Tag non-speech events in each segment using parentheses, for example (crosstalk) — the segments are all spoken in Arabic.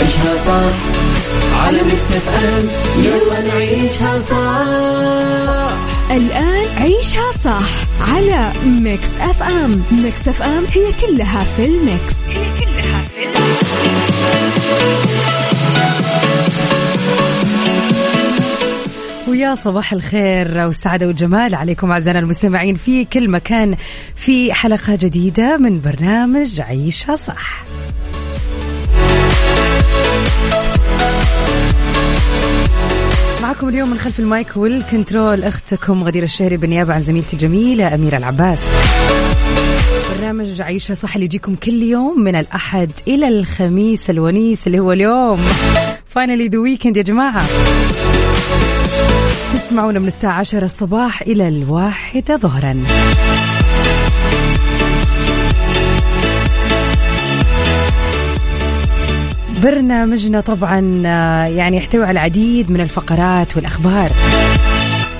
عيشها صح. على Mix FM يلا نعيشها صح. الآن عيشها صح على Mix FM Mix FM هي كلها في ال mix. هي كلها في ال mix. ويا صباح الخير والسعادة والجمال عليكم أعزائنا المستمعين في كل مكان في حلقة جديدة من برنامج عيشها صح. معكم اليوم من خلف ال mic وال control أختكم غدير الشهري بالنيابة عن زميلتي الجميلة أميرة العباس. برنامج عيشها صح اللي يجيكم كل يوم من الأحد إلى الخميس الونيس اللي هو اليوم. Finally the weekend يا جماعة. تسمعونا من الساعة 10 الصباح إلى الواحدة ظهرا. برنامجنا طبعا آه، يعني يحتوي على العديد من الفقرات والأخبار.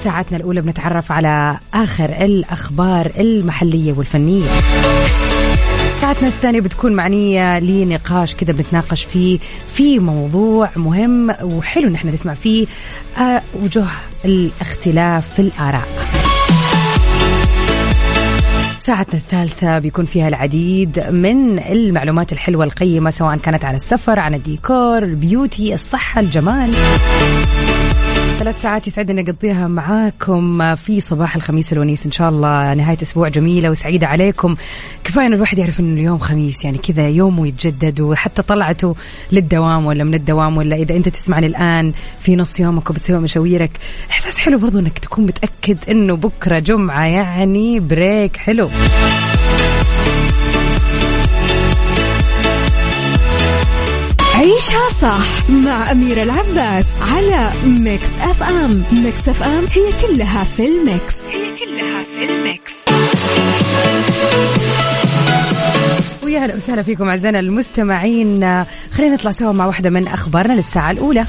ساعتنا الأولى بنتعرف على آخر الأخبار المحلية والفنية. ساعتنا الثانية بتكون معنية لنقاش كذا بنتناقش فيه في موضوع مهم وحلو نحن نسمع فيه آه، وجوه الاختلاف في الآراء. ساعتنا الثالثة بيكون فيها العديد من المعلومات الحلوة القيمة سواء كانت عن السفر عن الديكور ال beauty الصحة الجمال. ثلاث ساعات يسعدنا نقضيها معاكم في صباح الخميس الونيس. إن شاء الله نهاية أسبوع جميلة وسعيدة عليكم. كفاية إن الواحد يعرف انه اليوم خميس يعني كذا يومه يتجدد وحتى طلعته للدوام ولا من الدوام ولا إذا أنت تسمعني الآن في نص يومك وبتسوي مشاويرك إحساس حلو برضو إنك تكون متأكد إنه بكرة جمعة يعني break حلو. عيشها صح مع أميرة العباس على Mix FM. Mix FM هي كلها في ال mix. هي كلها في الميكس. ويا هلا وسهلا فيكم أعزائنا المستمعين. خلينا نطلع سوا مع واحدة من أخبارنا للساعة الأولى.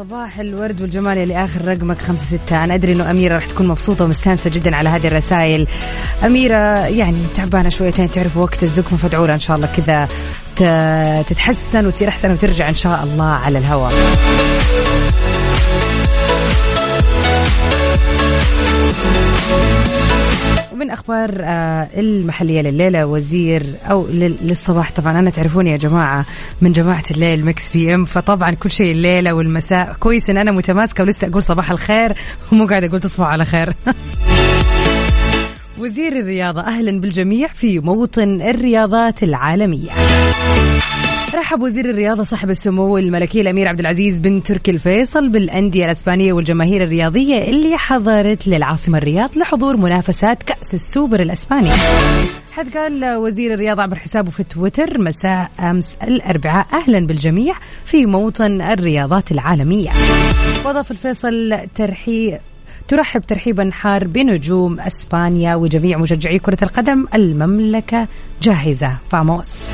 صباح الورد والجمال اللي اخر رقمك خمسة ستة. أنا أدري إنه أميرة راح تكون مبسوطة ومستانسة جدا على هذه الرسائل. أميرة يعني تعبانة شويتين تعرف وقت الزكمه فادعوا إن شاء الله كذا تتحسن وتصير أحسن وترجع إن شاء الله على الهواء ومن أخبار آه، المحلية لليلة وزير أو لل- للصباح. طبعا أنا تعرفوني يا جماعة من جماعة الليل Mix FM فطبعا كل شيء الليلة والمساء كويس إن أنا متماسكة ولسه أقول صباح الخير ومو قاعدة أقول تصبحوا على خير. (laughs) وزير الرياضة أهلا بالجميع في موطن الرياضات العالمية. رحب وزير الرياضة صاحب السمو الملكي الأمير عبد العزيز بن تركي الفيصل بالأندية الأسبانية والجماهير الرياضية اللي حضرت للعاصمة الرياض لحضور منافسات كأس السوبر الأسباني. حيث قال وزير الرياضة عبر حسابه في تويتر مساء أمس الأربعاء أهلا بالجميع في موطن الرياضات العالمية. وأضاف الفيصل ترحيب ترحب ترحيبا حار بنجوم إسبانيا وجميع مشجعي كرة القدم المملكة جاهزة. Vamos.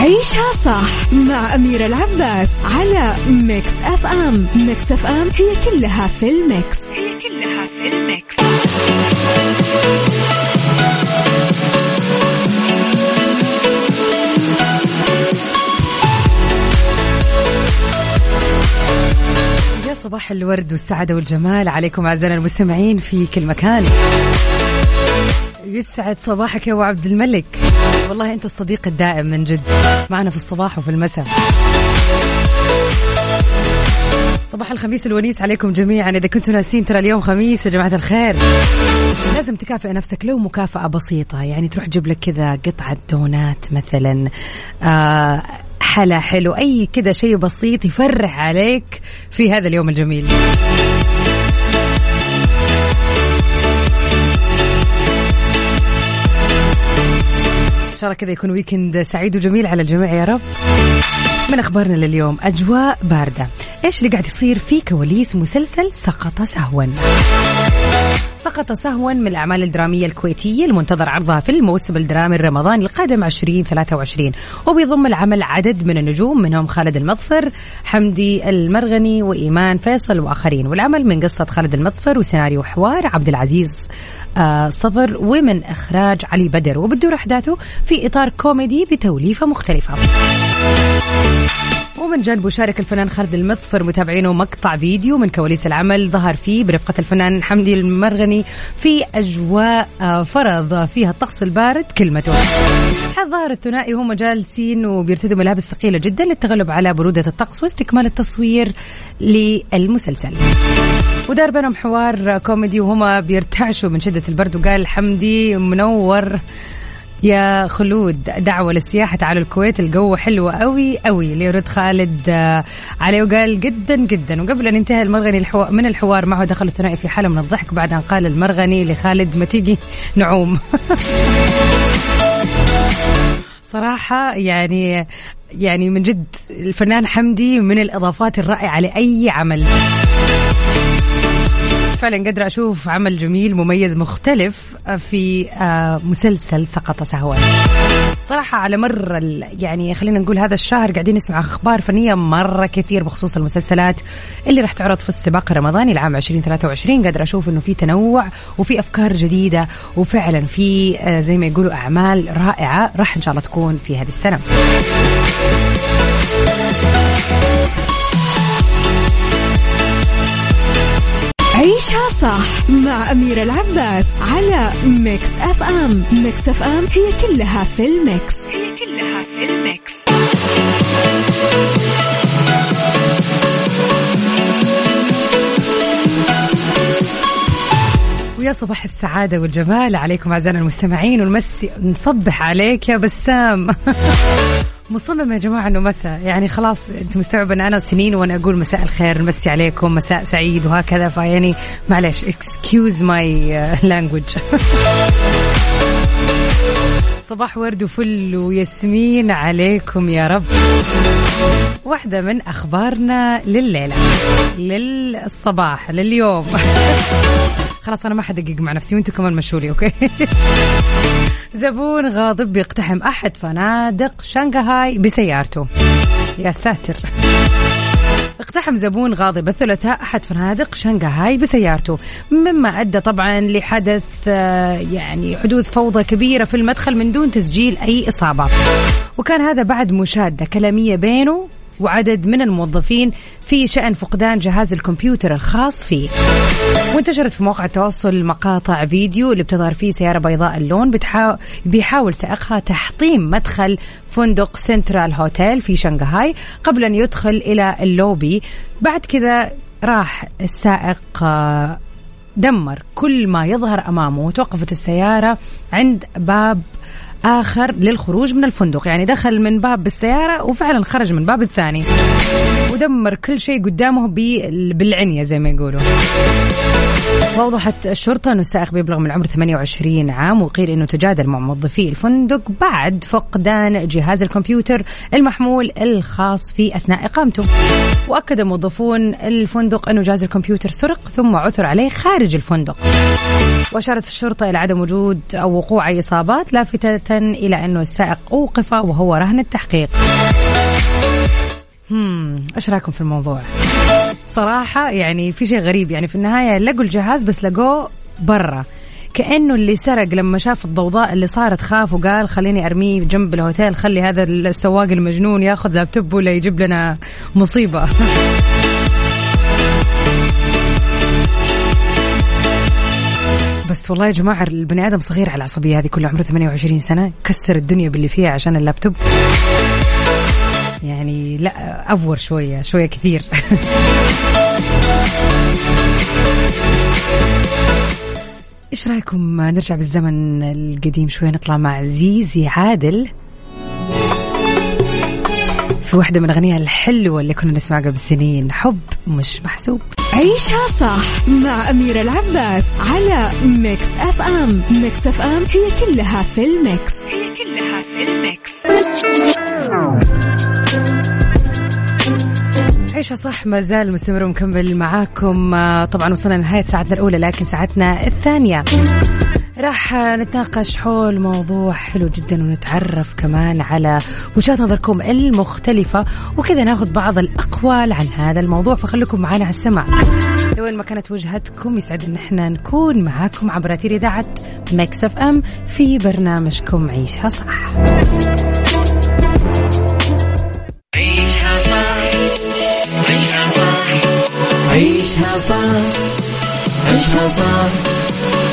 عيشها صح مع أميرة العباس على Mix FM. Mix FM هي كلها في ال mix. هي كلها في الميكس. يا صباح الورد والسعادة والجمال عليكم أعزائنا المستمعين في كل مكان. يسعد صباحك يا أبو عبد الملك. والله أنت الصديق الدائم من جد. معنا في الصباح وفي المساء. صباح الخميس الونيس عليكم جميعا. إذا كنتوا ناسين ترى اليوم خميس يا جماعة الخير. لازم تكافئ نفسك لو مكافأة بسيطة. يعني تروح تجيب لك كذا قطعة دونات مثلا. آه حلا حلو أي كذا شيء بسيط يفرح عليك في هذا اليوم الجميل. شاء الله كذا يكون ويكند سعيد وجميل على الجميع يا رب. من أخبارنا لليوم أجواء باردة. إيش اللي قاعد يصير في كواليس مسلسل سقط سهوا؟ سقط سهوا من الأعمال الدرامية الكويتية المنتظر عرضها في الموسم الدرامي الرمضاني القادم 2023 وبيضم العمل عدد من النجوم منهم خالد المظفر حمدي المرغني وإيمان فيصل وآخرين. والعمل من قصة خالد المظفر وسيناريو حوار عبد العزيز آه صفر ومن إخراج علي بدر. وبتدور أحداثه في إطار كوميدي بتوليفة مختلفة. ومن جانبه شارك الفنان خالد المظفر متابعينه مقطع فيديو من كواليس العمل ظهر فيه برفقة الفنان حمدي المرغني في أجواء آه، فرض فيها الطقس البارد كلمته. ظهر الثنائي هم جالسين وبيرتدوا ملابس ثقيلة جدا للتغلب على برودة الطقس واستكمال التصوير للمسلسل. ودار بينهم حوار كوميدي وهما بيرتعشوا من شدة البرد وقال حمدي منور. يا خلود دعوة للسياحة. تعالوا الكويت الجو حلو قوي قوي ليرد خالد آه، عليه وقال جدا جدا. وقبل أن ينتهي المرغني. من الحوار معه دخل الثنائي في حالة من الضحك. بعد أن قال المرغني لخالد ما تيجي نعوم؟ (laughs) صراحة يعني يعني من جد الفنان حمدي من الإضافات الرائعة لأي عمل. فعلا قادرة أشوف عمل جميل مميز مختلف في آه، مسلسل سقط سهوا. صراحة على مر يعني خلينا نقول هذا الشهر قاعدين نسمع أخبار فنية مرة كثير بخصوص المسلسلات اللي راح تعرض في السباق الرمضاني العام 2023 قادرة أشوف إنه في تنوع وفي أفكار جديدة وفعلا في آه، زي ما يقولوا أعمال رائعة راح إن شاء الله تكون في هذه السنة. عيشها صح مع أميرة العباس على Mix FM. Mix FM هي كلها في ال mix. هي كلها في ال mix. ويا صباح السعادة والجمال عليكم أعزائنا المستمعين ونمسي نصبح عليك يا بسام. (laughs) مصمم يا جماعة إنه مساء. يعني خلاص أنت مستوعب إن أنا سنين وأنا أقول مساء الخير نمسي عليكم مساء سعيد وهكذا فيعني معلش excuse my language صباح ورد وفل وياسمين عليكم يا رب. واحدة من أخبارنا لليلة للصباح لليوم. (laughs) خلاص أنا ما حدقق مع نفسي وأنتم كمان مشولي okay؟ (laughs) زبون غاضب بيقتحم أحد فنادق شنغهاي بسيارته. يا ساتر. اقتحم زبون غاضب الثلاثاء أحد فنادق شنغهاي بسيارته. مما أدى طبعا لحدث آه، يعني حدوث فوضى كبيرة في المدخل من دون تسجيل أي إصابة. وكان هذا بعد مشادة كلامية بينه وعدد من الموظفين في شأن فقدان جهاز الكمبيوتر الخاص فيه. وانتشرت في مواقع التواصل مقاطع فيديو اللي بتظهر فيه سيارة بيضاء اللون بتحاول بيحاول سائقها تحطيم مدخل فندق Central Hotel في شنغهاي قبل أن يدخل إلى اللوبي. بعد كذا راح السائق آه، دمر كل ما يظهر أمامه وتوقفت السيارة عند باب آخر للخروج من الفندق. يعني دخل من باب بالسيارة وفعلا خرج من باب الثاني. ودمر كل شيء قدامه بالعنية زي ما يقولوا. وأوضحت الشرطة أنه السائق بيبلغ من العمر 28 عام وقيل أنه تجادل مع موظفي الفندق بعد فقدان جهاز الكمبيوتر المحمول الخاص فيه أثناء إقامته. وأكد موظفون الفندق أنه جهاز الكمبيوتر سرق ثم عثر عليه خارج الفندق. وأشارت الشرطة إلى عدم وجود أو وقوع أي إصابات لافتة إلى أنه السائق أوقف وهو رهن التحقيق. هم إيش رأيكم في الموضوع؟ صراحة يعني في شيء غريب يعني في النهاية لقوا الجهاز بس لقوه برا. كأنه اللي سرق لما شاف الضوضاء اللي صارت خاف وقال خليني أرميه جنب الهوتيل خلي هذا السواق المجنون ياخذ لابتوب ولا يجيب لنا مصيبة. بس والله يا جماعة البني آدم صغير على العصبية هذه كل عمره 28 سنة كسر الدنيا باللي فيها عشان اللابتوب. يعني لا أفور شوية شوية كثير. (laughs) إيش رأيكم؟ نرجع بالزمن القديم شوي نطلع مع زيزي عادل. في واحدة من أغنيها الحلوة اللي كنا نسمعها قبل سنين حب مش محسوب. عيشها صح مع أميرة العباس على Mix FM. Mix FM هي كلها في ال mix. هي كلها في ال mix. عيشها صح ما زال مستمر ومكمل معاكم. آه، طبعا وصلنا لنهاية ساعتنا الأولى لكن ساعتنا الثانية. راح نتناقش حول موضوع حلو جدا ونتعرف كمان على وجهات نظركم المختلفة وكذا ناخذ بعض الأقوال عن هذا الموضوع فخليكم معنا على السمع لوين ما كانت وجهتكم يسعد إن إحنا نكون معاكم عبر أثير إذاعة Mix FM في برنامجكم عيشها صح عيشها صح. عيشها صح. عيشها صح. عيشها صح.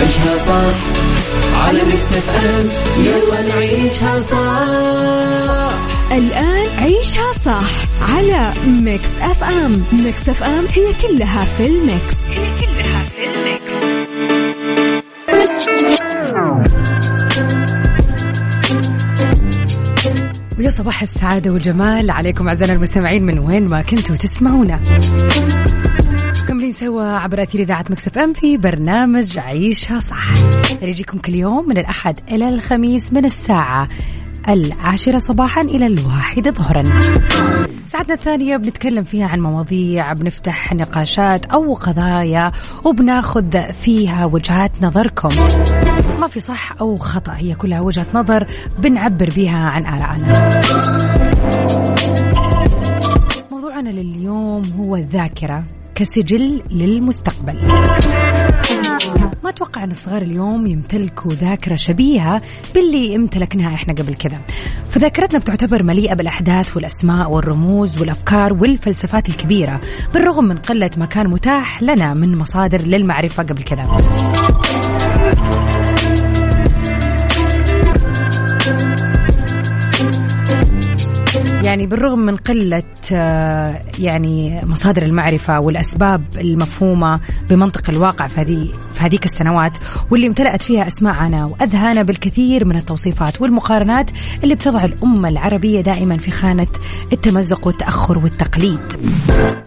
عيشها صح. على Mix FM يلا نعيشها صح. الآن عيشها صح على Mix FM Mix FM هي كلها في ال Mix. هي كلها في ال Mix. ويا صباح السعادة والجمال عليكم أعزائنا المستمعين من وين ما كنتوا تسمعونا. سوا عبر أثير إذاعة مكسف أم في برنامج عيشها صح. اللي يجيكم كل يوم من الأحد إلى الخميس من الساعة العاشرة صباحا إلى الواحدة ظهرا. ساعتنا الثانية بنتكلم فيها عن مواضيع بنفتح نقاشات أو قضايا وبناخذ فيها وجهات نظركم. ما في صح أو خطأ هي كلها وجهة نظر بنعبر بها عن آرائنا. موضوعنا لليوم هو الذاكرة. كسجل للمستقبل. ما أتوقع ان الصغار اليوم يمتلكوا ذاكرة شبيهة باللي امتلكناها إحنا قبل كذا. فذاكرتنا بتعتبر مليئة بالأحداث والأسماء والرموز والأفكار والفلسفات الكبيرة بالرغم من قلة ما كان متاح لنا من مصادر للمعرفة قبل كذا. يعني بالرغم من قلة آه، يعني مصادر المعرفة والأسباب المفهومة بمنطق الواقع في هذه في هذيك السنوات واللي امتلأت فيها أسماعنا وأذهانا بالكثير من التوصيفات والمقارنات اللي بتضع الأمة العربية دائما في خانة التمزق والتأخر والتقليد.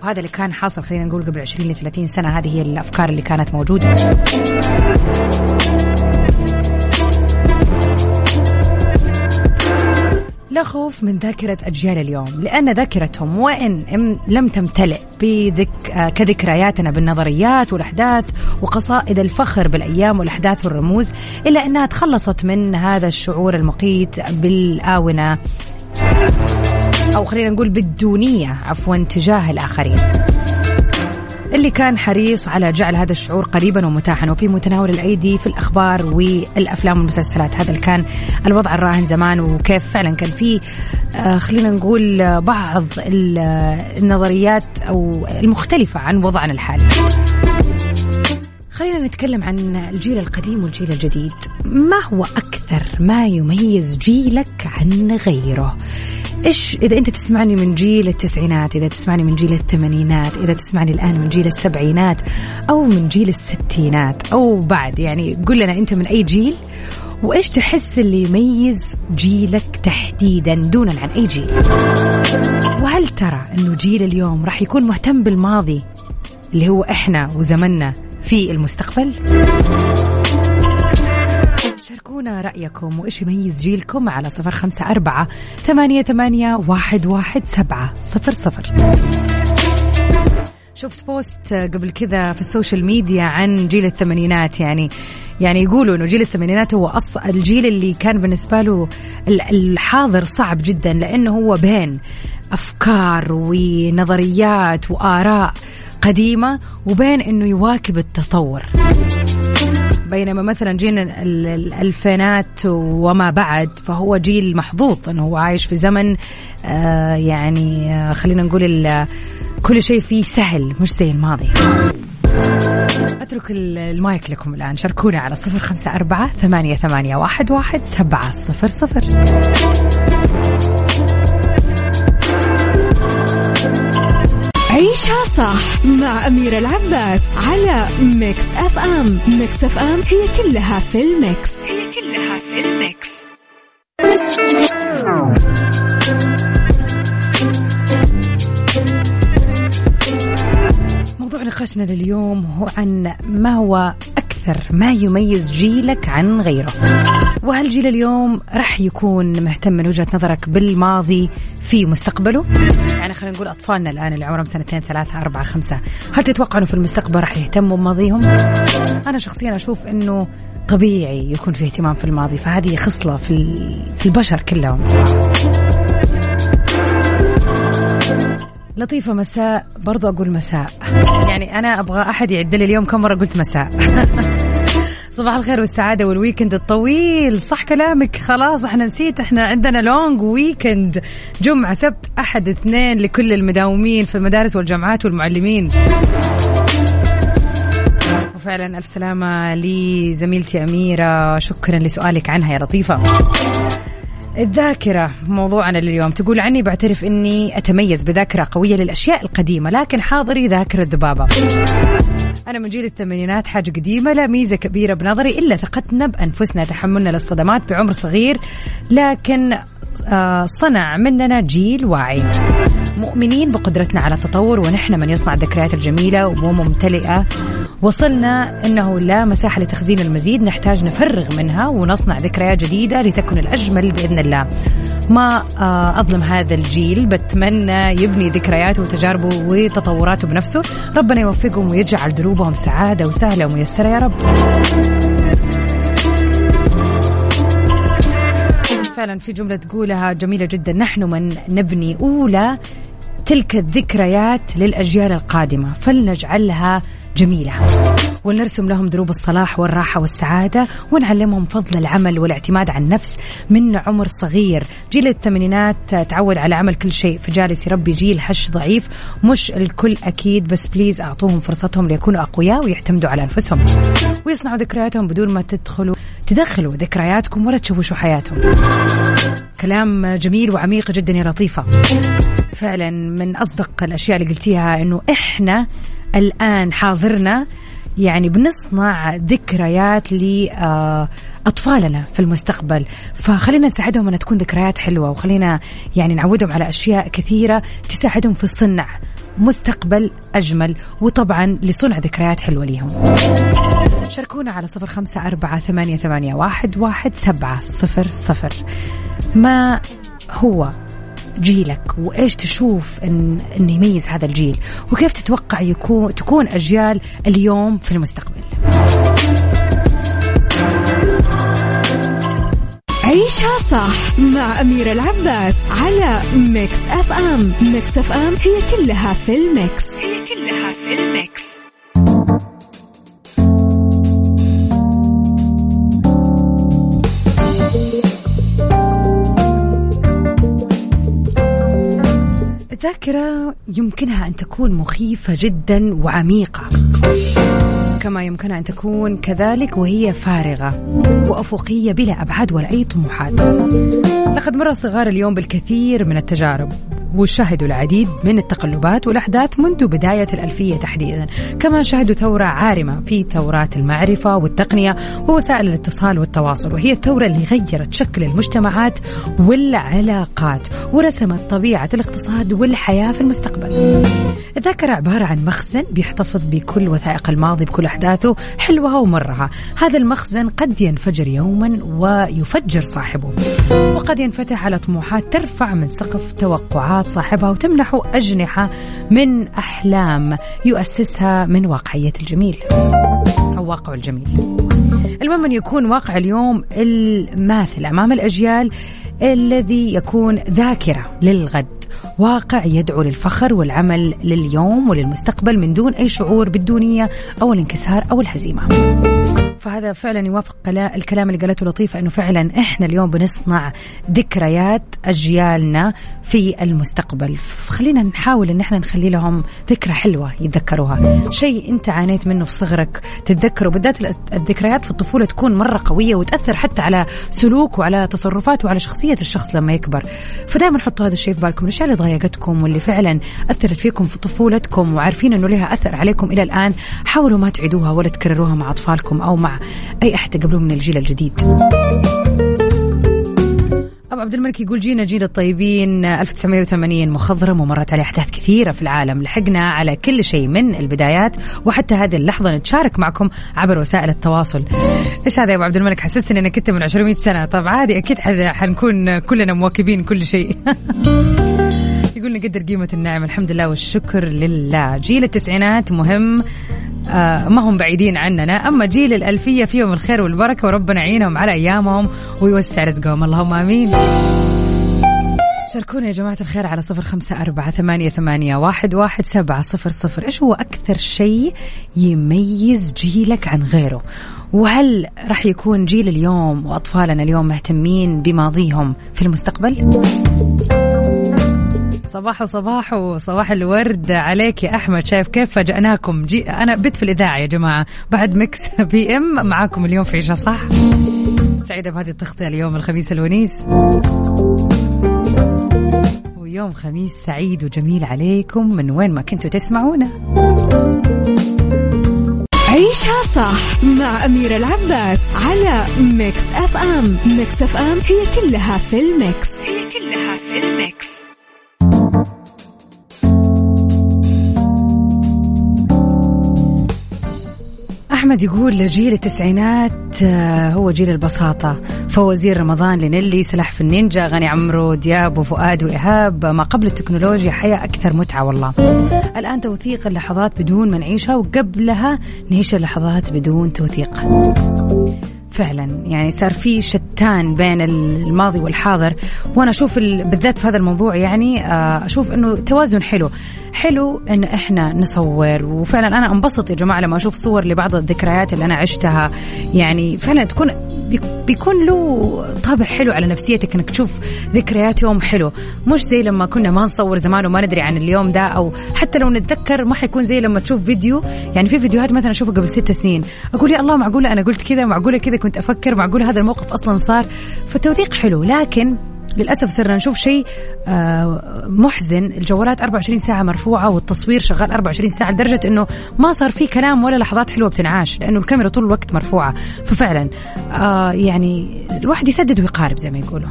وهذا اللي كان حاصل خلينا نقول قبل 20 ل 30 سنة هذه هي الأفكار اللي كانت موجودة. لا خوف من ذاكرة أجيال اليوم لأن ذاكرتهم وإن لم تمتلئ بذك آه، كذكرياتنا بالنظريات والأحداث وقصائد الفخر بالأيام والأحداث والرموز إلا أنها تخلصت من هذا الشعور المقيت بالآونة. أو خلينا نقول بالدونية عفوا تجاه الآخرين. اللي كان حريص على جعل هذا الشعور قريبا ومتاحا وفي متناول الأيدي في الأخبار والأفلام والمسلسلات. هذا اللي كان الوضع الراهن زمان وكيف فعلا كان في آه، خلينا نقول بعض ال- النظريات أو المختلفة عن وضعنا الحالي. خلينا نتكلم عن الجيل القديم والجيل الجديد. ما هو أكثر ما يميز جيلك عن غيره؟ إيش إذا أنت تسمعني من جيل التسعينات إذا تسمعني من جيل الثمانينات إذا تسمعني الآن من جيل السبعينات أو من جيل الستينات أو بعد يعني قل لنا أنت من أي جيل وإيش تحس اللي يميز جيلك تحديدا دونا عن أي جيل؟ وهل ترى أنه جيل اليوم راح يكون مهتم بالماضي اللي هو إحنا وزمننا في المستقبل؟ شاركونا رأيكم وإيش يميز جيلكم على صفر خمسة أربعة ثمانية, ثمانية واحد, واحد سبعة صفر صفر. شفت post قبل كذا في ال social media عن جيل الثمانينات يعني يعني يقولوا إنه جيل الثمانينات هو أص... الجيل اللي كان بالنسبة له ال- الحاضر صعب جدا لأنه هو بين أفكار ونظريات وآراء قديمة وبين إنه يواكب التطور. بينما مثلا جيل ال- ال- الألفينات وما بعد فهو جيل محظوظ أنه هو عايش في زمن آه يعني آه خلينا نقول كل شيء فيه سهل مش زي الماضي. أترك ال- المايك لكم الآن. شاركونا على صفر خمسة أربعة ثمانية, ثمانية واحد, واحد سبعة صفر صفر. عيشها صح مع أميرة العباس على Mix FM. Mix FM هي كلها في ال Mix. هي كلها في ال Mix. موضوع نقاشنا لليوم هو عن ما هو أكثر ما يميز جيلك عن غيره؟ وهل جيل اليوم راح يكون مهتم من وجهة نظرك بالماضي في مستقبله؟ يعني خلينا نقول أطفالنا الآن اللي عمرهم سنتين ثلاثة أربعة خمسة هل تتوقع أنه في المستقبل راح يهتموا بماضيهم؟ أنا شخصيا أشوف أنه طبيعي يكون في اهتمام في الماضي فهذه خصلة في, في البشر كلهم. صراحة. لطيفة مساء برضو أقول مساء. يعني أنا أبغى أحد يعد لي اليوم كم مرة قلت مساء. (laughs) صباح الخير والسعادة وال weekend الطويل. صح كلامك. خلاص إحنا نسيت. إحنا عندنا long weekend جمعة سبت أحد اثنين لكل المداومين في المدارس والجامعات والمعلمين. وفعلا ألف سلامة لزميلتي أميرة. شكرا لسؤالك عنها يا لطيفة. الذاكرة موضوعنا لليوم. تقول عني بعترف إني أتميز بذاكرة قوية للأشياء القديمة لكن حاضري ذاكرة ذبابة أنا من جيل الثمانينات حاجة قديمة لا ميزة كبيرة بنظري إلا ثقتنا بأنفسنا تحملنا للصدمات بعمر صغير لكن صنع مننا جيل واعي. مؤمنين بقدرتنا على التطور ونحن من يصنع الذكريات الجميلة وممتلئة. وصلنا أنه لا مساحة لتخزين المزيد نحتاج نفرغ منها ونصنع ذكريات جديدة لتكن الأجمل بإذن الله. ما آه، أظلم هذا الجيل بتمنى يبني ذكرياته وتجاربه وتطوراته بنفسه. ربنا يوفقهم ويجعل دروبهم سعادة وسهلة وميسرة يا رب. فعلا في جملة تقولها جميلة جدا. نحن من نبني أولى تلك الذكريات للأجيال القادمة. فلنجعلها جميلة. ونرسم لهم دروب الصلاح والراحة والسعادة ونعلمهم فضل العمل والاعتماد على النفس من عمر صغير. جيل الثمانينات تعود على عمل كل شيء. فجالس يربي جيل هش ضعيف مش الكل أكيد بس بليز أعطوهم فرصتهم ليكونوا أقوياء ويعتمدوا على أنفسهم. ويصنعوا ذكرياتهم بدون ما تدخلوا تدخلوا ذكرياتكم ولا تشوشوا حياتهم. كلام جميل وعميق جدا يا لطيفة. فعلا من أصدق الأشياء اللي قلتيها أنه إحنا الآن حاضرنا يعني بنصنع ذكريات لأطفالنا في المستقبل. فخلينا نساعدهم أن تكون ذكريات حلوة وخلينا يعني نعودهم على أشياء كثيرة تساعدهم في صنع مستقبل أجمل وطبعا لصنع ذكريات حلوة لهم شاركونا على صفر خمسة أربعة ثمانية, ثمانية واحد, واحد سبعة صفر صفر. ما هو جيلك وإيش تشوف ان إنه يميز هذا الجيل وكيف تتوقع يكون تكون أجيال اليوم في المستقبل؟ عيشها صح مع أميرة العباس على Mix FM Mix FM هي كلها في ال Mix. هي كلها في ال Mix. الذاكرة يمكنها أن تكون مخيفة جدا وعميقة. كما يمكنها أن تكون كذلك وهي فارغة وأفقية بلا أبعاد ولا أي طموحات. لقد مر الصغار اليوم بالكثير من التجارب. وشهدوا العديد من التقلبات والأحداث منذ بداية الألفية تحديدا. كما شهدوا ثورة عارمة في ثورات المعرفة والتقنية ووسائل الاتصال والتواصل وهي الثورة اللي غيرت شكل المجتمعات والعلاقات ورسمت طبيعة الاقتصاد والحياة في المستقبل. الذاكرة عبارة عن مخزن بيحتفظ بكل وثائق الماضي بكل أحداثه حلوها ومرها. هذا المخزن قد ينفجر يوما ويفجر صاحبه وقد ينفتح على طموحات ترفع من سقف توقعات صاحبها وتمنحه أجنحة من أحلام يؤسسها من واقعية الجميل أو واقع الجميل. المهم أن يكون واقع اليوم الماثل أمام الأجيال الذي يكون ذاكرة للغد. واقع يدعو للفخر والعمل لليوم وللمستقبل من دون أي شعور بالدونية أو الانكسار أو الهزيمة. فهذا فعلا يوافق الكلام اللي قالته لطيفة أنه فعلا إحنا اليوم بنصنع ذكريات أجيالنا في المستقبل. خلينا نحاول أن إحنا نخلي لهم ذكرى حلوة يتذكروها. شيء أنت عانيت منه في صغرك تتذكره بالذات الذكريات في الطفولة تكون مرة قوية وتأثر حتى على سلوك وعلى تصرفات وعلى شخصية الشخص لما يكبر. فدائما حطوا هذا الشيء في بالكم. الأشياء اللي ضايقتكم واللي فعلا أثرت فيكم في طفولتكم وعارفين أنه لها أثر عليكم إلى الآن؟ حاولوا ما تعيدوها ولا تكرروها مع أطفالكم أو مع أي أحد تقابلوه من الجيل الجديد. أبو عبد الملك يقول جينا جيل الطيبين 1980 مخضرم ومرت عليه أحداث كثيرة في العالم. لحقنا على كل شيء من البدايات وحتى هذه اللحظة نتشارك معكم عبر وسائل التواصل. إيش هذا يا أبو عبد الملك؟ حسستني أنك كنت من 200 سنة. طب عادي أكيد حنكون كلنا مواكبين كل شيء. (laughs) يقول نقدر قيمة النعم؟ الحمد لله والشكر لله. جيل التسعينات مهم. آه ما هم بعيدين عننا. أما جيل الألفية فيهم الخير والبركة وربنا يعينهم على أيامهم ويوسع رزقهم. اللهم آمين. شاركونا يا جماعة الخير على صفر خمسة أربعة ثمانية, ثمانية واحد, واحد سبعة صفر صفر. إيش هو أكثر شيء يميز جيلك عن غيره؟ وهل راح يكون جيل اليوم وأطفالنا اليوم مهتمين بماضيهم في المستقبل؟ صباح صباح وصباح الورد عليك يا أحمد شايف كيف فاجأناكم؟ جي أنا بت في الإذاعة يا جماعة بعد Mix (laughs) PM معاكم اليوم في عيشها صح؟ سعيدة بهذه التغطية اليوم الخميس الونيس. ويوم خميس سعيد وجميل عليكم من وين ما كنتوا تسمعونا. عيشها صح مع أميرة العباس على Mix FM. Mix FM هي كلها في ال Mix. هي أحمد يقول جيل التسعينات آه، هو جيل البساطة. فوزير رمضان لنيلي سلاح في النينجا غني عمرو دياب وفؤاد وإيهاب. ما قبل التكنولوجيا حياة أكثر متعة والله. الآن توثيق اللحظات بدون ما نعيشها وقبلها نعيش اللحظات بدون توثيق. فعلا. يعني صار في شتان بين الماضي والحاضر وأنا أشوف بالذات في هذا الموضوع يعني آه، أشوف إنه توازن حلو. حلو إن إحنا نصور وفعلا أنا انبسط يا جماعة لما أشوف صور لبعض الذكريات اللي أنا عشتها. يعني فعلا تكون بيكون له طابع حلو على نفسيتك إنك تشوف ذكريات يوم حلو. مش زي لما كنا ما نصور زمان وما ندري عن اليوم ده أو حتى لو نتذكر ما حيكون زي لما تشوف فيديو. يعني في فيديوهات مثلا أشوفها قبل ست سنين. أقول يا الله معقولة أنا قلت كذا معقولة كذا كنت أفكر معقوله هذا الموقف أصلا صار فالتوثيق حلو لكن للأسف صرنا نشوف شيء آه، محزن. الجوالات 24 ساعة مرفوعة والتصوير شغال 24 ساعة لدرجة إنه ما صار في كلام ولا لحظات حلوة بتنعاش لأنه الكاميرا طول الوقت مرفوعة. ففعلا آه، يعني الواحد يسدد ويقارب زي ما يقولوا.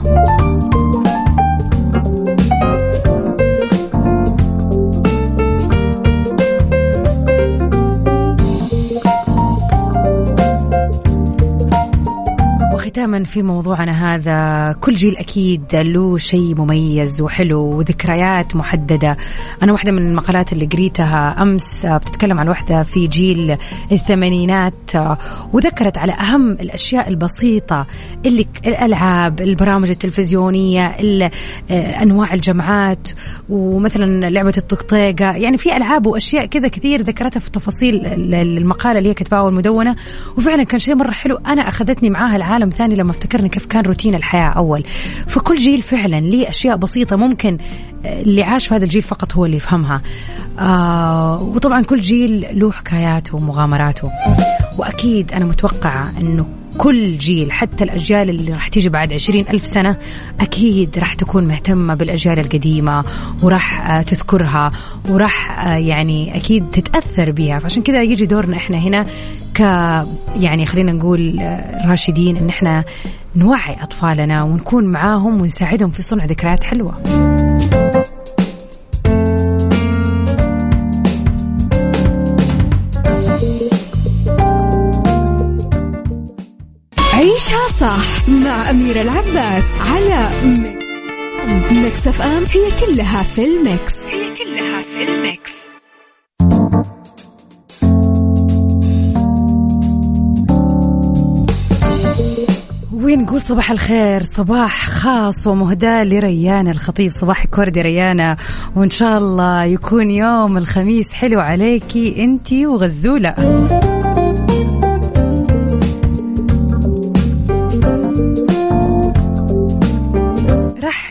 ختاما في موضوعنا هذا كل جيل أكيد له شيء مميز وحلو وذكريات محددة. أنا واحدة من المقالات اللي قريتها أمس بتتكلم عن واحدة في جيل الثمانينات وذكرت على أهم الأشياء البسيطة اللي الألعاب البرامج التلفزيونية أنواع الجمعات ومثلا لعبة الطقطيقه يعني في ألعاب وأشياء كذا كثير ذكرتها في تفاصيل المقالة اللي هي كتبها والمدونة وفعلا كان شيء مرة حلو. أنا أخذتني معاها العالم ثاني لما افتكرنا كيف كان روتين الحياة أول. فكل جيل فعلا ليه أشياء بسيطة ممكن آه، اللي عاش في هذا الجيل فقط هو اللي يفهمها. آه وطبعا كل جيل له حكاياته ومغامراته. وأكيد أنا متوقعة أنه كل جيل حتى الأجيال اللي راح تيجي بعد عشرين ألف سنة أكيد راح تكون مهتمة بالأجيال القديمة وراح آه، تذكرها وراح آه، يعني أكيد تتأثر بها فعشان كذا يجي دورنا إحنا هنا ك يعني خلينا نقول آه، راشدين إن إحنا نوعي أطفالنا ونكون معاهم ونساعدهم في صنع ذكريات حلوة. صح مع أميرة العباس على Mix FM. هي كلها في ال Mix. هي كلها في ال Mix. ونقول صباح الخير؟ صباح خاص ومهداة لريان الخطيب صباحك ورد ريانة. وإن شاء الله يكون يوم الخميس حلو عليكي أنتي وغزولة.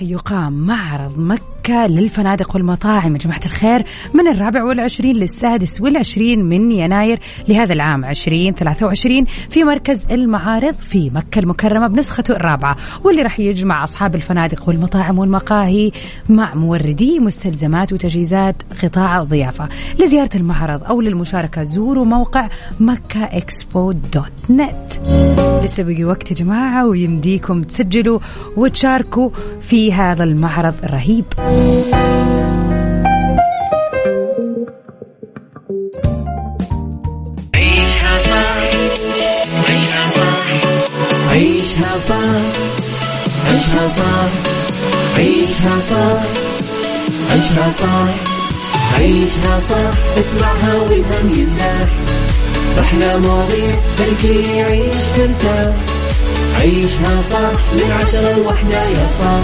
يقام معرض مكة. للفنادق والمطاعم. يا جماعة الخير من الرابع والعشرين للسادس والعشرين من يناير لهذا العام عشرين ثلاثة وعشرين في مركز المعارض في مكة المكرمة بنسخته الرابعة. واللي راح يجمع أصحاب الفنادق والمطاعم والمقاهي مع موردي مستلزمات وتجهيزات قطاع الضيافة لزيارة المعرض أو للمشاركة زوروا موقع مكة إكسبو دوت نت. لسه بقي وقت يا جماعة ويمديكم تسجلوا وتشاركوا في هذا المعرض الرهيب عيشها صح عيشها صح عيشها صح عيشها صح عيشها صح عيشها صح عيشها صح اسمعها والهم ينزاح أحلى مواضيع خلي يعيش ترتاح عيشها صح من عشرة لوحدة يا صاح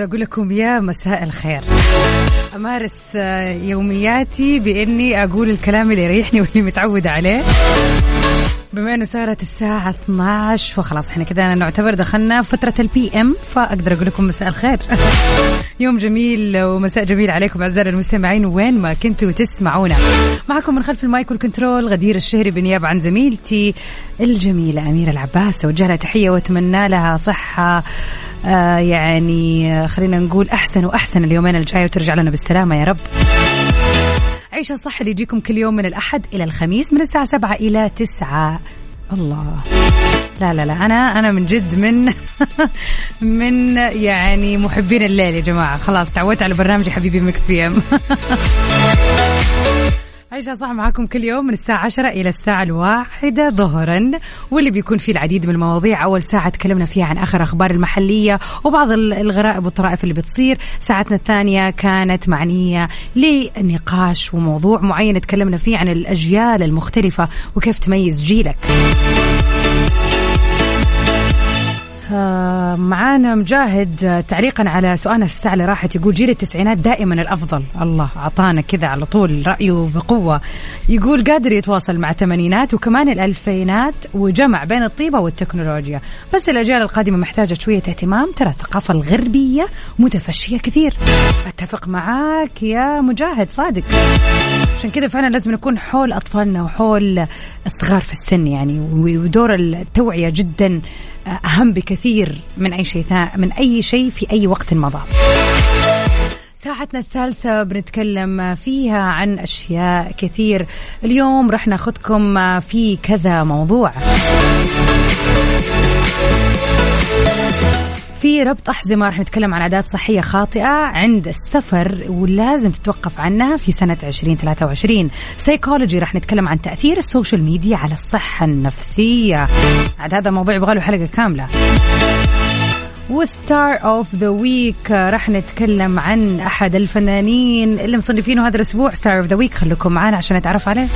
أقدر أقول لكم يا مساء الخير. أمارس آه، يومياتي بإني أقول الكلام اللي يريحني واللي متعودة عليه. بما إنه صارت الساعة 12 فخلاص إحنا كده نعتبر دخلنا فترة ال PM فأقدر أقول لكم مساء الخير. (laughs) يوم جميل ومساء جميل عليكم أعزائي المستمعين وين ما كنتوا تسمعونا. معكم من خلف ال mic وال control غدير الشهري بنيابة عن زميلتي الجميلة أميرة العباس أوجه لها تحية وأتمنى لها صحة آه يعني خلينا نقول أحسن وأحسن اليومين الجاية وترجع لنا بالسلامة يا رب. عيشها صح اللي يجيكم كل يوم من الأحد إلى الخميس من الساعة سبعة إلى تسعة. الله. لا لا لا أنا أنا من جد من (laughs) من يعني محبين الليل يا جماعة. خلاص تعودت على برنامج حبيبي Mix PM. (laughs) عيشها صح معاكم كل يوم من الساعة 10 إلى الساعة الواحدة ظهرا واللي بيكون فيه العديد من المواضيع. أول ساعة تكلمنا فيها عن آخر أخبار المحلية وبعض ال- الغرائب والطرائف اللي بتصير. ساعتنا الثانية كانت معنية لنقاش وموضوع معين تكلمنا فيه عن الأجيال المختلفة وكيف تميز جيلك. معانا مجاهد آه، تعليقا على سؤالنا في الساعة اللي راحت. يقول جيل التسعينات دائما الأفضل. الله أعطانا كذا على طول رأيه بقوة. يقول قادر يتواصل مع الثمانينات وكمان الألفينات وجمع بين الطيبة والتكنولوجيا. بس الأجيال القادمة محتاجة شوية اهتمام ترى الثقافة الغربية متفشية كثير. أتفق معاك يا مجاهد صادق. عشان كذا فعلا لازم نكون حول أطفالنا وحول الصغار في السن يعني ودور التوعية جدا أهم بكثير من أي شيء من أي شيء في أي وقت مضى. ساعتنا الثالثة بنتكلم فيها عن أشياء كثير. اليوم رح ناخذكم في كذا موضوع. في ربط أحزمة رح نتكلم عن عادات صحية خاطئة عند السفر ولازم تتوقف عنها في سنة 2023 سيكولوجي رح نتكلم عن تأثير ال social media على الصحة النفسية. عاد هذا موضوع يبغى له حلقة كاملة. و star of the week راح نتكلم عن أحد الفنانين اللي مصنفينه هذا الأسبوع. star of the week خليكم معنا عشان نتعرف عليه.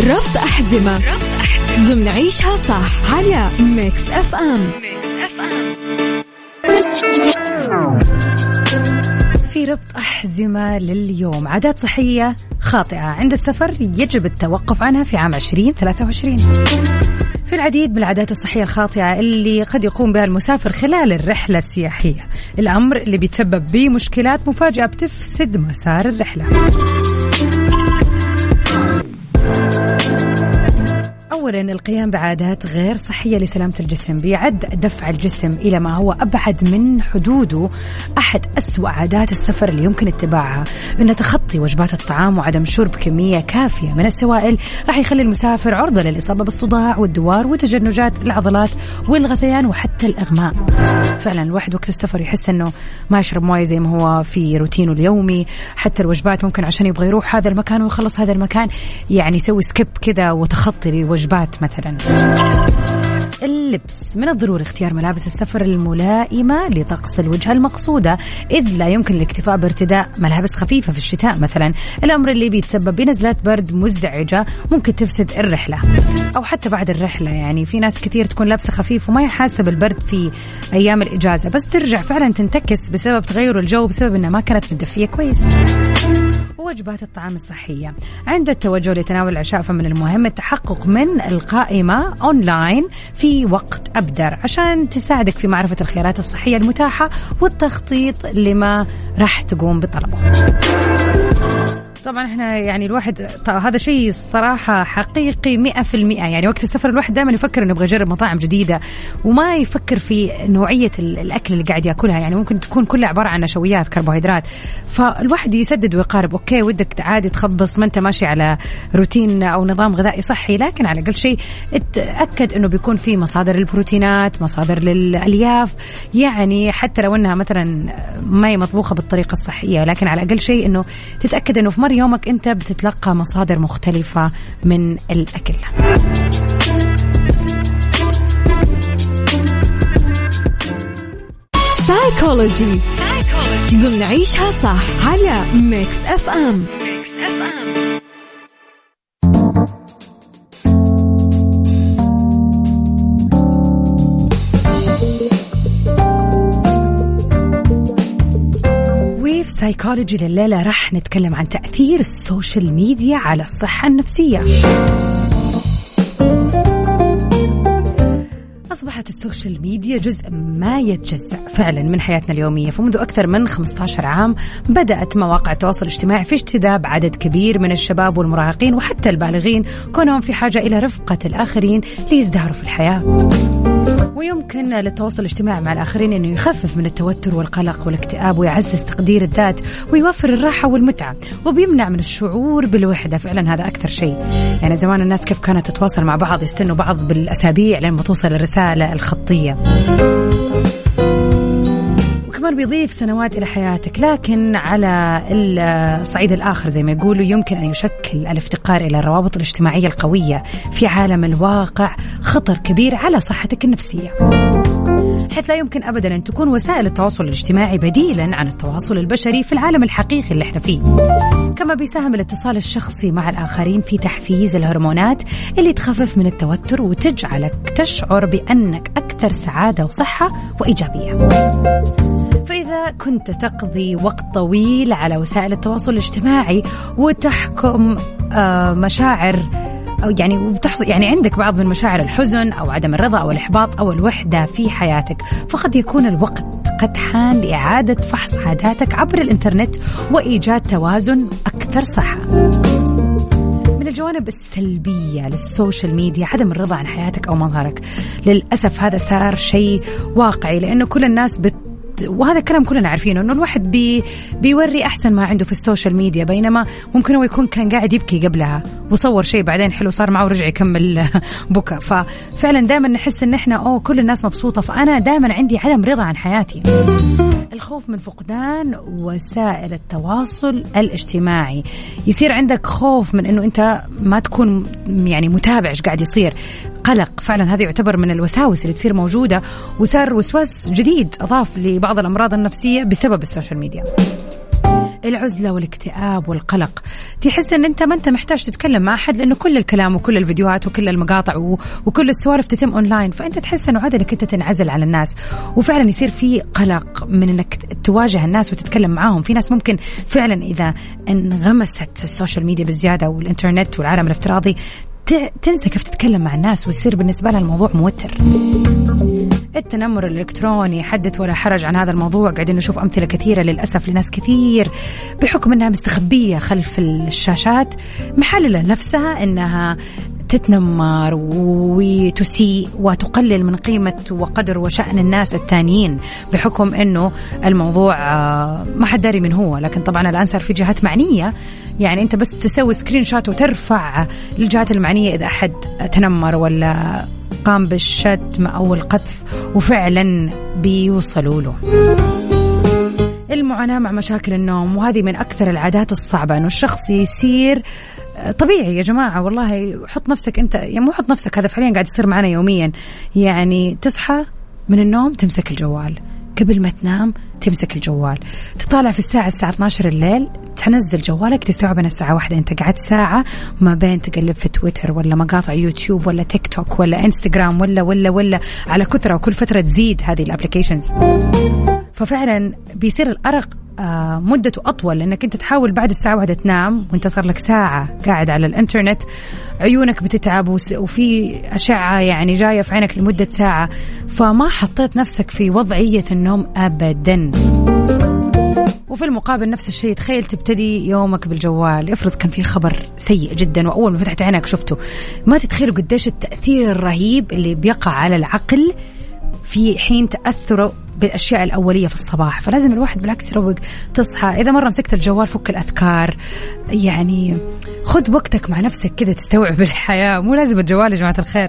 ربط أحزمة ضمن عيشها صح على Mix FM في ربط أحزمة لليوم. عادات صحية خاطئة عند السفر يجب التوقف عنها في عام 2023 في العديد من العادات الصحية الخاطئة اللي قد يقوم بها المسافر خلال الرحلة السياحية. الأمر اللي بيتسبب بمشكلات مفاجئة بتفسد مسار الرحلة. أولا القيام بعادات غير صحية لسلامة الجسم بيعد دفع الجسم إلى ما هو أبعد من حدوده أحد أسوأ عادات السفر اللي يمكن اتباعها. أن تخطي وجبات الطعام وعدم شرب كمية كافية من السوائل راح يخلي المسافر عرضة للإصابة بالصداع والدوار وتجنجات العضلات والغثيان وحتى الإغماء. فعلا الواحد وقت السفر يحس أنه ما يشرب موية زي ما هو في روتينه اليومي. حتى الوجبات ممكن عشان يبغى يروح هذا المكان ويخلص هذا المكان يعني يسوي سكيب كذا وتخطي للوجبات مثلا. اللبس من الضروري اختيار ملابس السفر الملائمة لطقس الوجهة المقصودة إذ لا يمكن الاكتفاء بارتداء ملابس خفيفة في الشتاء. مثلا الأمر اللي بيتسبب بنزلات برد مزعجة ممكن تفسد الرحلة. أو حتى بعد الرحلة يعني في ناس كثير تكون لابسة خفيف وما يحاسب بالبرد في أيام الإجازة بس ترجع فعلا تنتكس بسبب تغير الجو بسبب أنها ما كانت متدفية كويس. وجبات الطعام الصحية. عند التوجه لتناول العشاء فمن المهم التحقق من القائمة أونلاين في وقت أبدر عشان تساعدك في معرفة الخيارات الصحية المتاحة والتخطيط لما راح تقوم بطلبه طبعا إحنا يعني الواحد هذا شيء صراحة حقيقي 100% يعني وقت السفر الواحد دائما يفكر إنه يبغى يجرب مطاعم جديدة وما يفكر في نوعية الأكل اللي قاعد يأكلها. يعني ممكن تكون كلها عبارة عن نشويات كربوهيدرات. فالواحد يسدد ويقارب. أوكي ودك عادي تخبص ما أنت ماشي على روتين أو نظام غذائي صحي. لكن على الأقل شيء اتأكد إنه بيكون في مصادر البروتينات مصادر للألياف. يعني حتى لو إنها مثلا ما هي مطبوخة بالطريقة الصحية. لكن على الأقل شيء إنه تتأكد إنه في مره يومك انت بتتلقى مصادر مختلفة من الأكل. سايكولوجي ضمن عيشها صح على Mix F M Psychology لليلة راح نتكلم عن تأثير ال social media على الصحة النفسية. أصبحت ال social media جزء ما يتجزأ فعلا من حياتنا اليومية فمنذ أكثر من 15 عام بدأت مواقع التواصل الاجتماعي في اجتذاب عدد كبير من الشباب والمراهقين وحتى البالغين كونهم في حاجة إلى رفقة الآخرين ليزدهروا في الحياة. ويمكن للتواصل الاجتماعي مع الآخرين أنه يخفف من التوتر والقلق والاكتئاب ويعزز تقدير الذات ويوفر الراحة والمتعة وبيمنع من الشعور بالوحدة. فعلا هذا أكثر شيء. يعني زمان الناس كيف كانت تتواصل مع بعض يستنوا بعض بالأسابيع لين ما توصل الرسالة الخطية. بيضيف سنوات إلى حياتك لكن على الصعيد الآخر زي ما يقولوا يمكن أن يشكل الافتقار إلى الروابط الاجتماعية القوية في عالم الواقع خطر كبير على صحتك النفسية حيث لا يمكن ابدا أن تكون وسائل التواصل الاجتماعي بديلا عن التواصل البشري في العالم الحقيقي اللي إحنا فيه. كما بيساهم الاتصال الشخصي مع الآخرين في تحفيز الهرمونات اللي تخفف من التوتر وتجعلك تشعر بأنك أكثر سعادة وصحة وإيجابية. فإذا كنت تقضي وقت طويل على وسائل التواصل الاجتماعي وتحكم آه، مشاعر أو يعني وبتحصل يعني عندك بعض من مشاعر الحزن أو عدم الرضا أو الإحباط أو الوحدة في حياتك فقد يكون الوقت قد حان لإعادة فحص عاداتك عبر الإنترنت وإيجاد توازن أكثر صحة. من الجوانب السلبية لل social media عدم الرضا عن حياتك أو مظهرك للأسف هذا صار شيء واقعي لأنه كل الناس بت وهذا الكلام كلنا عارفينه إنه الواحد بي بيوري أحسن ما عنده في ال social media بينما ممكن هو يكون كان قاعد يبكي قبلها وصور شيء بعدين حلو صار معه ورجع يكمل (laughs) بكى ففعلا دائما نحس إن إحنا أوه كل الناس مبسوطة فأنا دائما عندي عدم رضا عن حياتي. الخوف من فقدان وسائل التواصل الاجتماعي. يصير عندك خوف من إنه أنت ما تكون يعني متابع إيش قاعد يصير. قلق فعلا هذا يعتبر من الوساوس اللي تصير موجودة وصار وسواس جديد أضاف لبعض الأمراض النفسية بسبب ال social media. العزلة والاكتئاب والقلق. تحس إن أنت ما أنت محتاج تتكلم مع أحد لأنه كل الكلام وكل الفيديوهات وكل المقاطع وكل السوالف تتم اونلاين فأنت تحس إنه عادي إنك أنت تنعزل على الناس. وفعلا يصير في قلق من إنك تواجه الناس وتتكلم معاهم. في ناس ممكن فعلا إذا انغمست في ال social media بزيادة والإنترنت والعالم الافتراضي تنسى كيف تتكلم مع الناس ويصير بالنسبة لها الموضوع موتر. التنمر الإلكتروني حدث ولا حرج عن هذا الموضوع. قاعدين نشوف أمثلة كثيرة للأسف لناس كثير بحكم أنها مستخبية خلف الشاشات. محللة نفسها أنها تتنمر وتسيء وتقلل من قيمة وقدر وشأن الناس التانيين بحكم أنه الموضوع آه، ما حد داري من هو. لكن طبعا الآن صار في جهات معنية. يعني أنت بس تسوي سكرين شوت وترفع للجهات المعنية إذا أحد تنمر ولا قام بالشتم أو القذف وفعلا بيوصلوا له. المعاناة مع مشاكل النوم وهذه من أكثر العادات الصعبة أنه الشخص يصير طبيعي يا جماعة والله حط نفسك أنت يعني مو حط نفسك هذا فعليا قاعد يصير معنا يوميا. يعني تصحى من النوم تمسك الجوال. قبل ما تنام تمسك الجوال. تطالع في الساعة الساعة 12 الليل تنزل جوالك تستوعب أن الساعة واحدة. أنت قعدت ساعة ما بين تقلب في تويتر ولا مقاطع يوتيوب ولا تيك توك ولا انستغرام ولا ولا ولا على كثرة وكل فترة تزيد هذه ال applications. ففعلا بيصير الأرق مدته أطول لأنك أنت تحاول بعد الساعة واحدة تنام وأنت صار لك ساعة قاعد على الإنترنت عيونك بتتعب وفي أشعة يعني جاية في عينك لمدة ساعة فما حطيت نفسك في وضعية النوم أبدا. وفي المقابل نفس الشيء تخيل تبتدي يومك بالجوال افرض كان في خبر سيء جدا وأول ما فتحت عينك شفته. ما تتخيلوا قديش التأثير الرهيب اللي بيقع على العقل في حين تأثره بالأشياء الأولية في الصباح فلازم الواحد بالعكس يروق تصحى. إذا مرة مسكت الجوال فك الأذكار يعني خذ وقتك مع نفسك كذا تستوعب (laughs) الحياة. مو لازم الجوال يا جماعة الخير.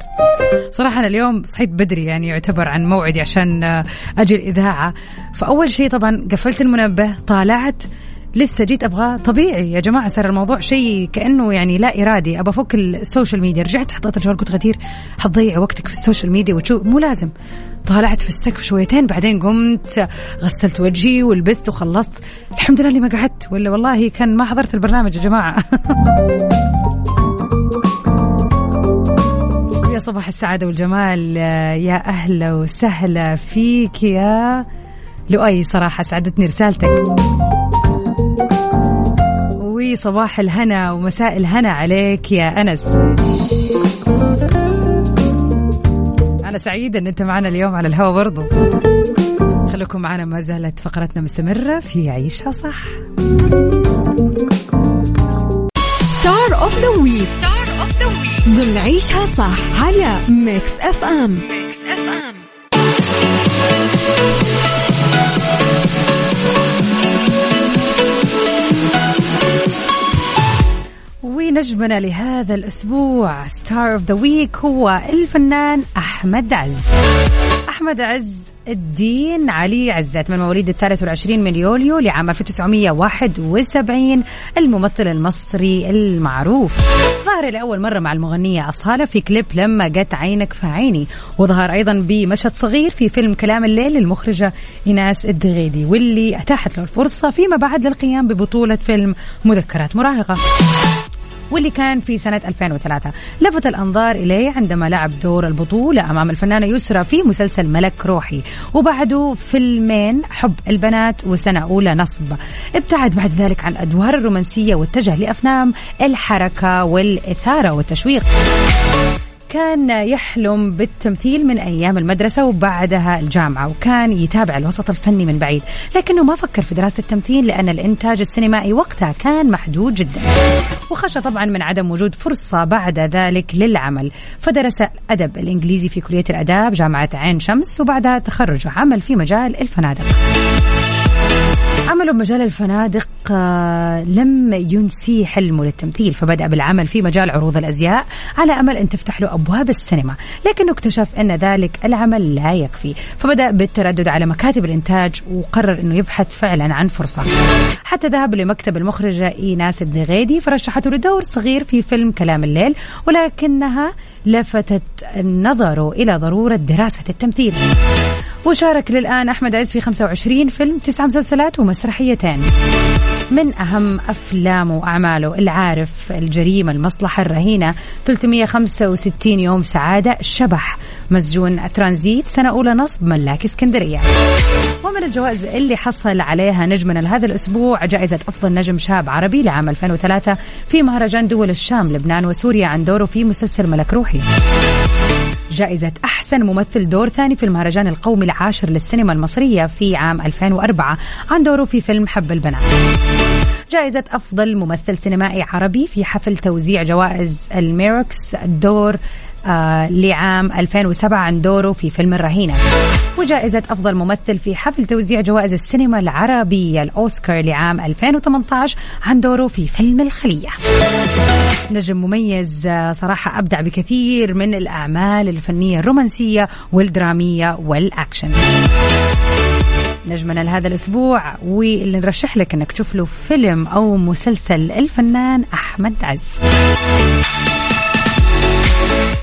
صراحة أنا اليوم صحيت بدري يعني يعتبر عن موعدي عشان أجي الإذاعة. فأول شيء طبعا قفلت المنبه طالعت لسه جيت أبغى طبيعي يا جماعة صار الموضوع شيء كأنه يعني لا إرادي. ابى أفك ال social media. رجعت حطيت الجوال قلت غدير حتضيع وقتك في ال social media وتشوف مو لازم. طالعت في السقف شويتين بعدين قمت غسلت وجهي ولبست وخلصت. الحمد لله اللي ما قعدت. ولا والله كان ما حضرت البرنامج يا جماعة. (laughs) يا صباح السعادة والجمال يا أهلا وسهلا فيك يا لؤي صراحة سعدتني رسالتك. وصباح الهنا ومساء الهنا عليك يا أنس. أنا سعيدة أن أنت معنا اليوم على الهواء برضو. خليكم معنا ما زالت فقرتنا مستمرة في عيشها صح. Star of the week star of the ضمن عيشها صح على Mix FM Mix FM ونجمنا لهذا الأسبوع star of the week هو الفنان أحمد عز. أحمد عز الدين علي عزت من مواليد الثالث والعشرين من يوليو لعام 1971 الممثل المصري المعروف. ظهر لأول مرة مع المغنية أصالة في كليب لما جت عينك في عيني وظهر أيضا بمشهد صغير في فيلم كلام الليل للمخرجة إيناس الدغيدي واللي أتاحت له الفرصة فيما بعد للقيام ببطولة فيلم مذكرات مراهقة. واللي كان في سنة 2003 لفت الأنظار إليه عندما لعب دور البطولة أمام الفنانة يسرى في مسلسل ملك روحي. وبعده فيلمين حب البنات وسنة أولى نصب. ابتعد بعد ذلك عن الأدوار الرومانسية واتجه لأفلام الحركة والإثارة والتشويق. كان يحلم بالتمثيل من أيام المدرسة وبعدها الجامعة وكان يتابع الوسط الفني من بعيد لكنه ما فكر في دراسة التمثيل لأن الإنتاج السينمائي وقتها كان محدود جدا. وخشى طبعا من عدم وجود فرصة بعد ذلك للعمل. فدرس الأدب الإنجليزي في كلية الأداب جامعة عين شمس وبعدها تخرج عمل في مجال الفنادق. عمله بمجال الفنادق آه، لم ينسي حلمه للتمثيل فبدأ بالعمل في مجال عروض الأزياء على أمل أن تفتح له أبواب السينما لكنه اكتشف أن ذلك العمل لا يكفي فبدأ بالتردد على مكاتب الإنتاج وقرر أنه يبحث فعلا عن فرصة. حتى ذهب لمكتب المخرجة إيناس الدغيدي فرشحته لدور صغير في فيلم كلام الليل ولكنها لفتت نظره إلى ضرورة دراسة التمثيل. وشارك للآن أحمد عز في 25 فيلم تسعة مسلسلات ومسرحيتين من أهم أفلامه وأعماله العارف الجريمة المصلحة الرهينة 365 يوم سعادة شبح. مسجون ترانزيت. سنة أولى نصب ملاك إسكندرية. ومن الجوائز اللي حصل عليها نجمنا لهذا الأسبوع جائزة أفضل نجم شاب عربي لعام 2003 في مهرجان دول الشام لبنان وسوريا عن دوره في مسلسل ملك روحي. جائزة أحسن ممثل دور ثاني في المهرجان القومي العاشر للسينما المصرية في عام 2004 عن دوره في فيلم حب البنات. جائزة أفضل ممثل سينمائي عربي في حفل توزيع جوائز الميروكس دور لعام 2007 عن دوره في فيلم الرهينة. وجائزة أفضل ممثل في حفل توزيع جوائز السينما العربية الأوسكار لعام 2018 عن دوره في فيلم الخلية. نجم مميز آه، صراحة أبدع بكثير من الأعمال الفنية الرومانسية والدرامية والأكشن. نجمنا لهذا الأسبوع واللي نرشح لك أنك تشوف له فيلم أو مسلسل الفنان أحمد عز.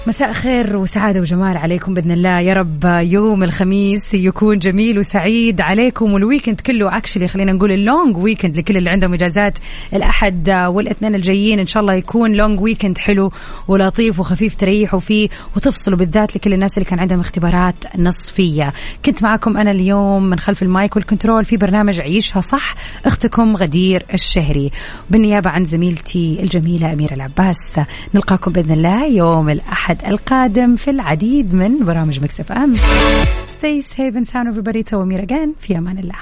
مساء خير وسعادة وجمال عليكم بإذن الله. يا رب يوم الخميس يكون جميل وسعيد عليكم وال weekend كله actually خلينا نقول ال long weekend لكل اللي عندهم إجازات الأحد والاثنين الجايين. إن شاء الله يكون long weekend حلو ولطيف وخفيف تريحوا فيه وتفصلوا بالذات لكل الناس اللي كان عندهم اختبارات نصفية. كنت معكم أنا اليوم من خلف المايك وال control في برنامج عيشها صح أختكم غدير الشهري. بالنيابة عن زميلتي الجميلة أميرة العباس. نلقاكم بإذن الله يوم الأحد الأحد القادم في العديد من برامج Mix FM. Stay safe and sound everybody. to again في أمان الله.